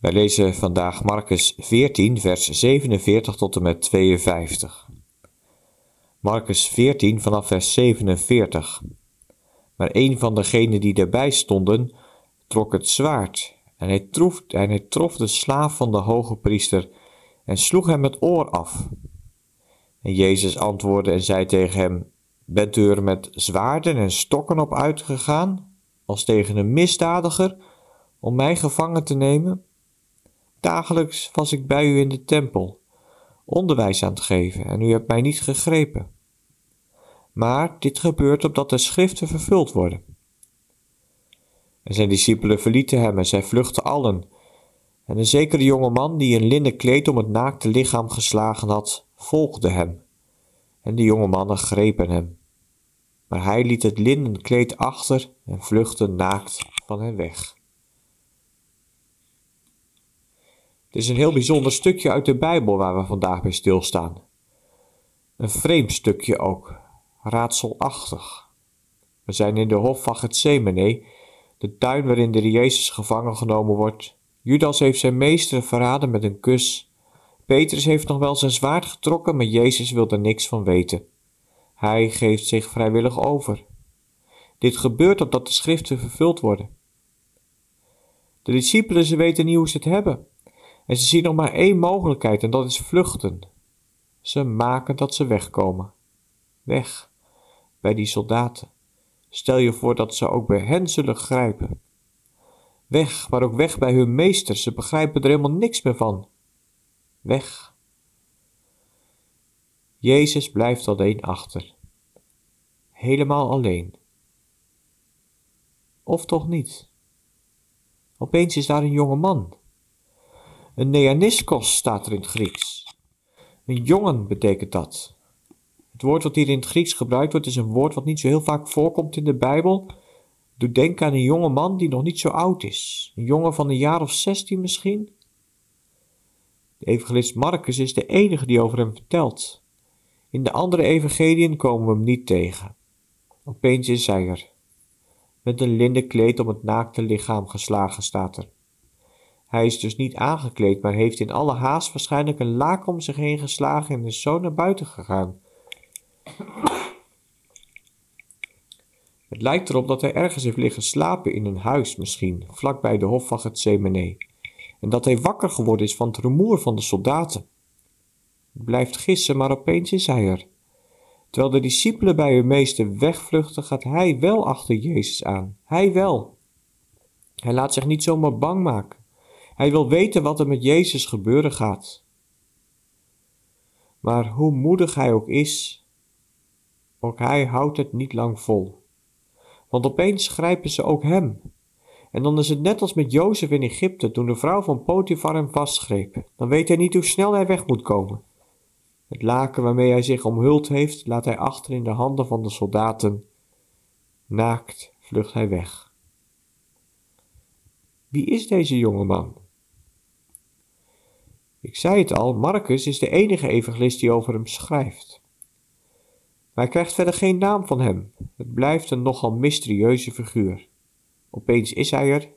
Wij lezen vandaag Marcus 14, vers 47 tot en met 52. Marcus 14 vanaf vers 47. Maar een van degenen die daarbij stonden, trok het zwaard en hij trof, en hij trof de slaaf van de hoge priester en sloeg hem het oor af. En Jezus antwoordde en zei tegen hem, Bent u er met zwaarden en stokken op uitgegaan, als tegen een misdadiger, om mij gevangen te nemen? Dagelijks was ik bij u in de tempel, onderwijs aan het geven, en u hebt mij niet gegrepen. Maar dit gebeurt opdat de schriften vervuld worden. En zijn discipelen verlieten hem en zij vluchtten allen. En een zekere jonge man die een linnen kleed om het naakte lichaam geslagen had, volgde hem. En de jonge mannen grepen hem. Maar hij liet het linnen kleed achter en vluchtte naakt van hen weg. Het is een heel bijzonder stukje uit de Bijbel waar we vandaag bij stilstaan. Een vreemd stukje ook, raadselachtig. We zijn in de hof van Gethsemane, de tuin waarin de Jezus gevangen genomen wordt. Judas heeft zijn meester verraden met een kus. Petrus heeft nog wel zijn zwaard getrokken, maar Jezus wil er niks van weten. Hij geeft zich vrijwillig over. Dit gebeurt opdat de schriften vervuld worden. De discipelen, ze weten niet hoe ze het hebben. En ze zien nog maar één mogelijkheid en dat is vluchten. Ze maken dat ze wegkomen. Weg, bij die soldaten. Stel je voor dat ze ook bij hen zullen grijpen. Weg, maar ook weg bij hun meester. Ze begrijpen er helemaal niks meer van. Weg. Jezus blijft alleen achter. Helemaal alleen. Of toch niet? Opeens is daar een jonge man een neaniskos staat er in het Grieks. Een jongen betekent dat. Het woord wat hier in het Grieks gebruikt wordt is een woord wat niet zo heel vaak voorkomt in de Bijbel. Doe denken aan een jonge man die nog niet zo oud is. Een jongen van een jaar of zestien misschien. De evangelist Marcus is de enige die over hem vertelt. In de andere evangeliën komen we hem niet tegen. Opeens is hij er. Met een linnen kleed om het naakte lichaam geslagen staat er. Hij is dus niet aangekleed, maar heeft in alle haast waarschijnlijk een laak om zich heen geslagen en is zo naar buiten gegaan. Het lijkt erop dat hij ergens heeft liggen slapen in een huis misschien, vlakbij de hof van Gethsemane, en dat hij wakker geworden is van het rumoer van de soldaten. Het blijft gissen, maar opeens is hij er. Terwijl de discipelen bij hun meester wegvluchten, gaat hij wel achter Jezus aan. Hij wel. Hij laat zich niet zomaar bang maken. Hij wil weten wat er met Jezus gebeuren gaat. Maar hoe moedig hij ook is, ook hij houdt het niet lang vol. Want opeens grijpen ze ook hem. En dan is het net als met Jozef in Egypte toen de vrouw van Potifar hem vastgreep. Dan weet hij niet hoe snel hij weg moet komen. Het laken waarmee hij zich omhuld heeft, laat hij achter in de handen van de soldaten. Naakt vlucht hij weg. Wie is deze jonge man? Ik zei het al, Marcus is de enige evangelist die over hem schrijft. Maar hij krijgt verder geen naam van hem. Het blijft een nogal mysterieuze figuur. Opeens is hij er,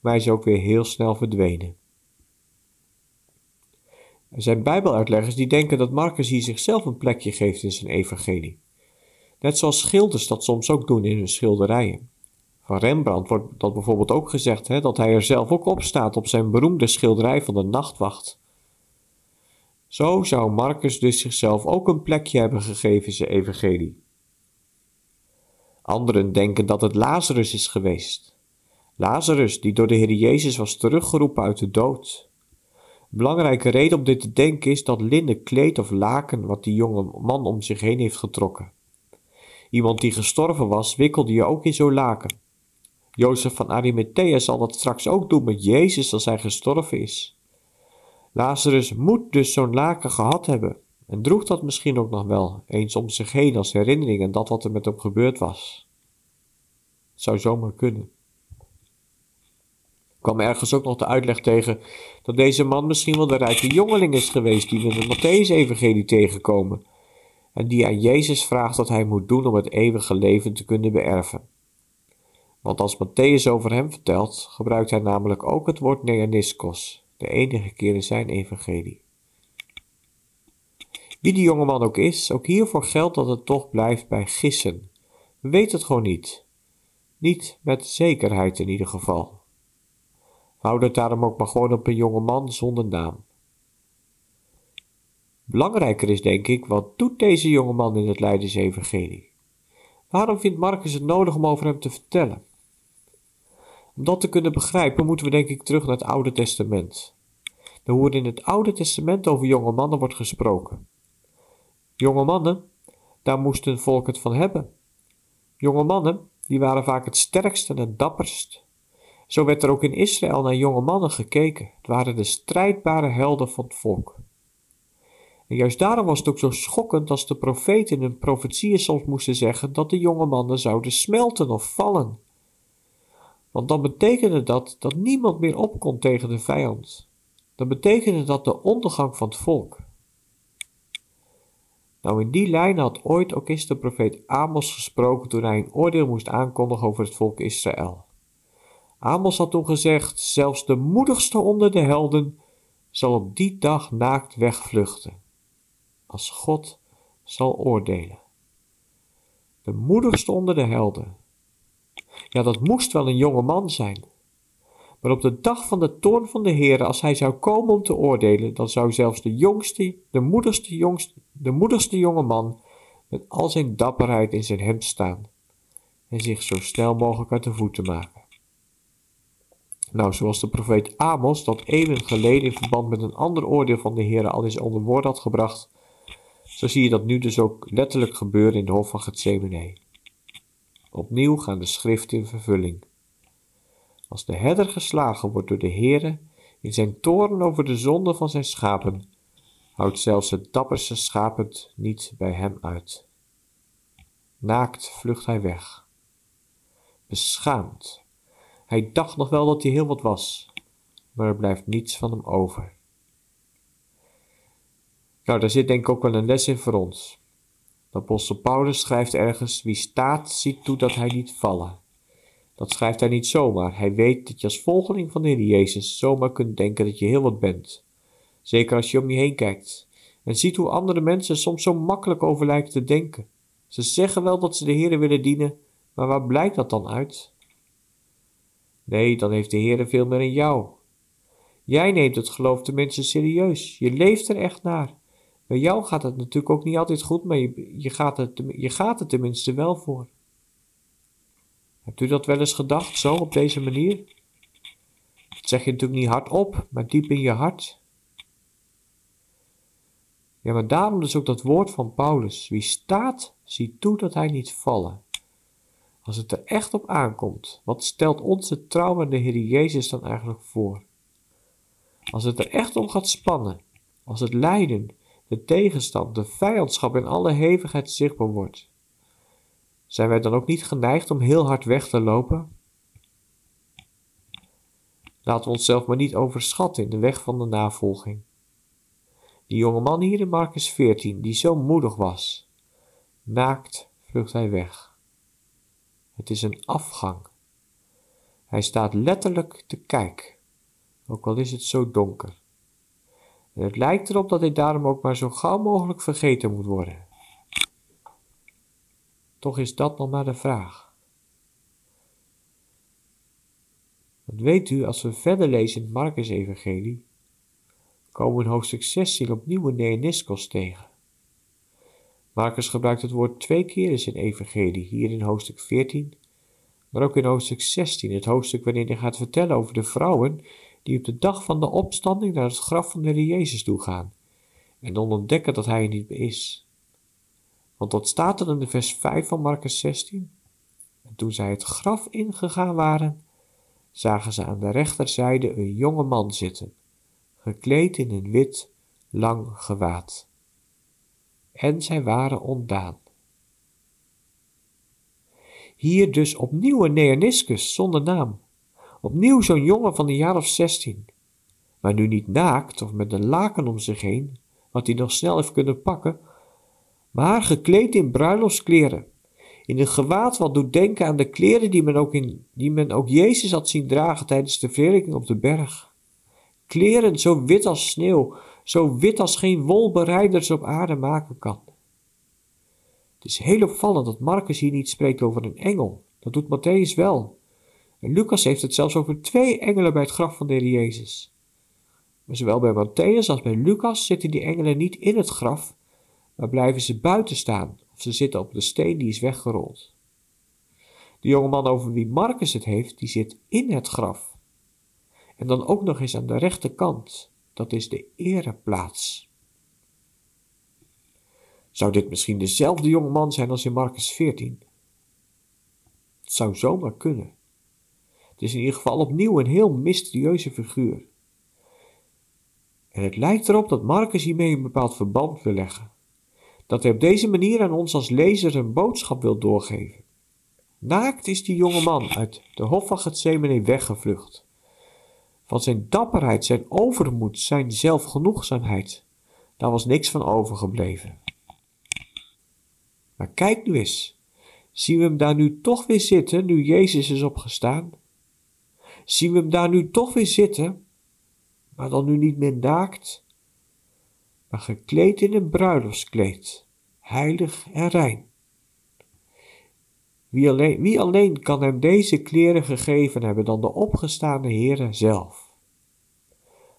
maar hij is ook weer heel snel verdwenen. Er zijn bijbeluitleggers die denken dat Marcus hier zichzelf een plekje geeft in zijn evangelie. Net zoals schilders dat soms ook doen in hun schilderijen. Van Rembrandt wordt dat bijvoorbeeld ook gezegd, hè, dat hij er zelf ook op staat op zijn beroemde schilderij van de nachtwacht. Zo zou Marcus dus zichzelf ook een plekje hebben gegeven in zijn evangelie. Anderen denken dat het Lazarus is geweest. Lazarus, die door de Heer Jezus was teruggeroepen uit de dood. belangrijke reden om dit te denken is dat linnen kleed of laken wat die jonge man om zich heen heeft getrokken. Iemand die gestorven was, wikkelde je ook in zo'n laken. Jozef van Arimathea zal dat straks ook doen met Jezus als hij gestorven is. Lazarus moet dus zo'n laken gehad hebben en droeg dat misschien ook nog wel eens om zich heen als herinnering aan dat wat er met hem gebeurd was. Zou zomaar kunnen. Ik kwam ergens ook nog de uitleg tegen dat deze man misschien wel de rijke jongeling is geweest die we in de Matthäus-evangelie tegenkomen en die aan Jezus vraagt wat hij moet doen om het eeuwige leven te kunnen beërven. Want als Matthäus over hem vertelt, gebruikt hij namelijk ook het woord neaniskos, de enige keer in zijn evangelie. Wie die jongeman ook is, ook hiervoor geldt dat het toch blijft bij gissen. We weten het gewoon niet. Niet met zekerheid in ieder geval. Houd het daarom ook maar gewoon op een jongeman zonder naam. Belangrijker is denk ik, wat doet deze jongeman in het Leidensevangelie? Waarom vindt Marcus het nodig om over hem te vertellen? Om dat te kunnen begrijpen moeten we denk ik terug naar het Oude Testament. De hoe er in het Oude Testament over jonge mannen wordt gesproken. Jonge mannen, daar moest een volk het van hebben. Jonge mannen, die waren vaak het sterkst en het dapperst. Zo werd er ook in Israël naar jonge mannen gekeken. Het waren de strijdbare helden van het volk. En juist daarom was het ook zo schokkend als de profeten in hun profetieën soms moesten zeggen dat de jonge mannen zouden smelten of vallen. Want dan betekende dat dat niemand meer op kon tegen de vijand. Dat betekende dat de ondergang van het volk. Nou, in die lijn had ooit ook eens de profeet Amos gesproken toen hij een oordeel moest aankondigen over het volk Israël. Amos had toen gezegd: Zelfs de moedigste onder de helden zal op die dag naakt wegvluchten, als God zal oordelen. De moedigste onder de helden. Ja, dat moest wel een jonge man zijn. Maar op de dag van de toorn van de Heer, als hij zou komen om te oordelen, dan zou zelfs de jongste, de moedigste, jongste, de moedigste jonge man met al zijn dapperheid in zijn hemd staan en zich zo snel mogelijk uit de voeten maken. Nou, zoals de profeet Amos dat eeuwen geleden in verband met een ander oordeel van de Heer al eens onder woord had gebracht, zo zie je dat nu dus ook letterlijk gebeuren in de hof van Gethsemane. Opnieuw gaan de schriften in vervulling. Als de herder geslagen wordt door de Heere in zijn toren over de zonde van zijn schapen, houdt zelfs het dapperste schaap het niet bij hem uit. Naakt vlucht hij weg. Beschaamd. Hij dacht nog wel dat hij heel wat was, maar er blijft niets van hem over. Nou, daar zit denk ik ook wel een les in voor ons. De apostel Paulus schrijft ergens: Wie staat, ziet toe dat hij niet vallen. Dat schrijft hij niet zomaar. Hij weet dat je als volgeling van de Heer Jezus zomaar kunt denken dat je heel wat bent. Zeker als je om je heen kijkt en ziet hoe andere mensen soms zo makkelijk over lijken te denken. Ze zeggen wel dat ze de Heer willen dienen, maar waar blijkt dat dan uit? Nee, dan heeft de Heer veel meer in jou. Jij neemt het geloof tenminste serieus. Je leeft er echt naar. Bij jou gaat het natuurlijk ook niet altijd goed, maar je, je, gaat, het, je gaat tenminste wel voor. Hebt u dat wel eens gedacht, zo op deze manier? Dat zeg je natuurlijk niet hardop, maar diep in je hart. Ja, maar daarom dus ook dat woord van Paulus. Wie staat, ziet toe dat hij niet vallen. Als het er echt op aankomt, wat stelt onze trouw aan de Heer Jezus dan eigenlijk voor? Als het er echt om gaat spannen, als het lijden, de tegenstand, de vijandschap in alle hevigheid zichtbaar wordt, zijn wij dan ook niet geneigd om heel hard weg te lopen? Laten we onszelf maar niet overschatten in de weg van de navolging. Die jonge man hier in Marcus 14, die zo moedig was, naakt vlucht hij weg. Het is een afgang. Hij staat letterlijk te kijken, ook al is het zo donker. Het lijkt erop dat hij daarom ook maar zo gauw mogelijk vergeten moet worden. Toch is dat nog maar de vraag. Want weet u, als we verder lezen in Marcus-evangelie, komen we in hoofdstuk 16 opnieuw een Neaniskos tegen. Marcus gebruikt het woord twee keer in zijn evangelie, hier in hoofdstuk 14, maar ook in hoofdstuk 16, het hoofdstuk waarin hij gaat vertellen over de vrouwen die op de dag van de opstanding naar het graf van de Jezus toe gaan en dan ontdekken dat hij er niet meer is. Want dat staat er in de vers 5 van Marcus 16. En toen zij het graf ingegaan waren, zagen ze aan de rechterzijde een jonge man zitten, gekleed in een wit, lang gewaad. En zij waren ontdaan. Hier dus opnieuw een Nearniscus zonder naam. Opnieuw zo'n jongen van een jaar of zestien. Maar nu niet naakt of met een laken om zich heen, wat hij nog snel heeft kunnen pakken, maar gekleed in bruiloftskleren. In een gewaad wat doet denken aan de kleren die men ook, in, die men ook Jezus had zien dragen tijdens de verheerlijking op de berg. Kleren zo wit als sneeuw, zo wit als geen wolbereiders op aarde maken kan. Het is heel opvallend dat Marcus hier niet spreekt over een engel. Dat doet Matthäus wel. En Lucas heeft het zelfs over twee engelen bij het graf van de Heer Jezus. Maar zowel bij Matthäus als bij Lucas zitten die engelen niet in het graf, maar blijven ze buiten staan of ze zitten op de steen die is weggerold. De jongeman over wie Marcus het heeft, die zit in het graf. En dan ook nog eens aan de rechterkant. Dat is de ereplaats. Zou dit misschien dezelfde jongeman zijn als in Marcus 14? Het zou zomaar kunnen. Het is in ieder geval opnieuw een heel mysterieuze figuur. En het lijkt erop dat Marcus hiermee een bepaald verband wil leggen. Dat hij op deze manier aan ons als lezer een boodschap wil doorgeven. Naakt is die jonge man uit de hof van Gethsemane weggevlucht. Van zijn dapperheid, zijn overmoed, zijn zelfgenoegzaamheid, daar was niks van overgebleven. Maar kijk nu eens, zien we hem daar nu toch weer zitten, nu Jezus is opgestaan? Zien we hem daar nu toch weer zitten, maar dan nu niet meer naakt, maar gekleed in een bruiloftskleed, heilig en rein. Wie alleen, wie alleen kan hem deze kleren gegeven hebben dan de opgestaande Heere zelf?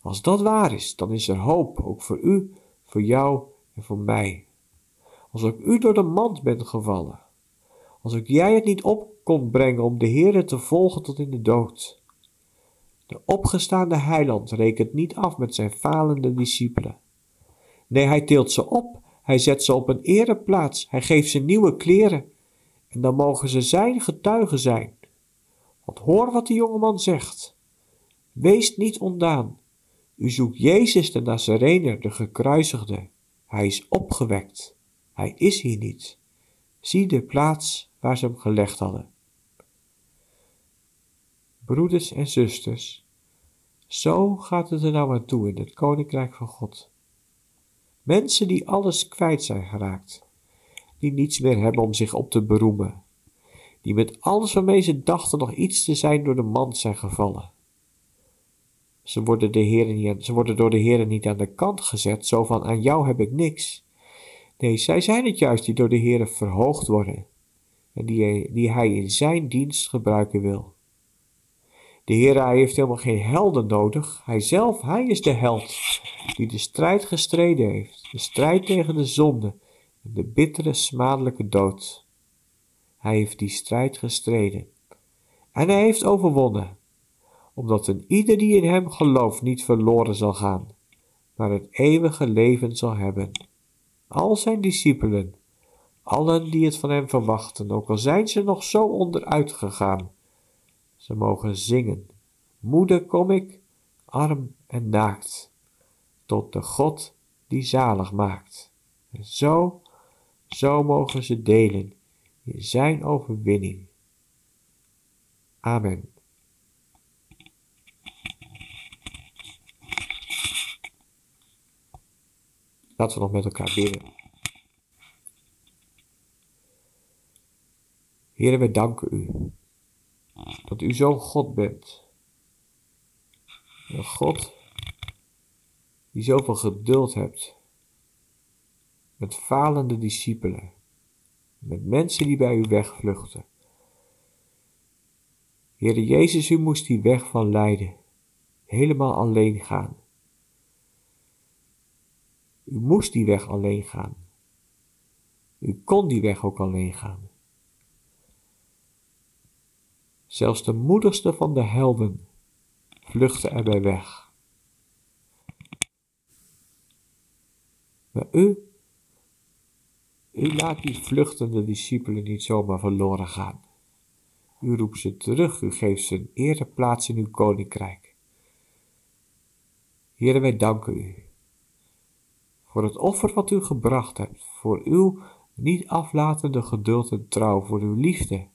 Als dat waar is, dan is er hoop, ook voor u, voor jou en voor mij. Als ook u door de mand bent gevallen, als ook jij het niet op kon brengen om de Heere te volgen tot in de dood. De opgestaande heiland rekent niet af met zijn falende discipelen. Nee, hij tilt ze op, hij zet ze op een ereplaats, hij geeft ze nieuwe kleren. En dan mogen ze zijn getuigen zijn. Want hoor wat de jongeman zegt. Wees niet ondaan. U zoekt Jezus de Nazarener, de gekruisigde. Hij is opgewekt. Hij is hier niet. Zie de plaats waar ze hem gelegd hadden. Broeders en zusters, zo gaat het er nou aan toe in het koninkrijk van God. Mensen die alles kwijt zijn geraakt, die niets meer hebben om zich op te beroemen, die met alles waarmee ze dachten nog iets te zijn door de mand zijn gevallen. Ze worden, de heren niet, ze worden door de Heer niet aan de kant gezet, zo van aan jou heb ik niks. Nee, zij zijn het juist die door de Heer verhoogd worden en die, die Hij in Zijn dienst gebruiken wil. De Heer hij heeft helemaal geen helden nodig. Hij zelf, hij is de held die de strijd gestreden heeft. De strijd tegen de zonde en de bittere, smadelijke dood. Hij heeft die strijd gestreden. En hij heeft overwonnen, omdat een ieder die in hem gelooft niet verloren zal gaan, maar het eeuwige leven zal hebben. Al zijn discipelen, allen die het van hem verwachten, ook al zijn ze nog zo onderuit gegaan, ze mogen zingen. Moeder kom ik, arm en naakt, tot de God die zalig maakt. En zo, zo mogen ze delen in zijn overwinning. Amen. Laten we nog met elkaar bidden. Heer, we danken u dat u zo'n God bent. Een God die zoveel geduld hebt met falende discipelen, met mensen die bij u wegvluchten. Heere Jezus, u moest die weg van lijden helemaal alleen gaan. U moest die weg alleen gaan. U kon die weg ook alleen gaan. Zelfs de moedigste van de helden vluchtte erbij weg. Maar u, u laat die vluchtende discipelen niet zomaar verloren gaan. U roept ze terug, u geeft ze een ereplaats in uw koninkrijk. Heere, wij danken u voor het offer wat u gebracht hebt, voor uw niet aflatende geduld en trouw, voor uw liefde.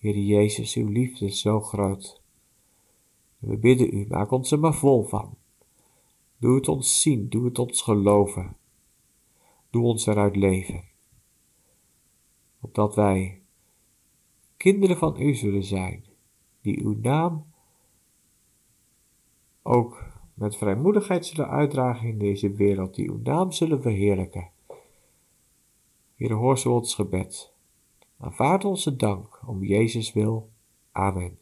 Heere Jezus, uw liefde is zo groot. We bidden u, maak ons er maar vol van. Doe het ons zien, doe het ons geloven. Doe ons eruit leven. Opdat wij kinderen van u zullen zijn, die uw naam ook met vrijmoedigheid zullen uitdragen in deze wereld, die uw naam zullen verheerlijken. Heer, hoor zo ons gebed. Aanvaard onze dank om Jezus wil. Amen.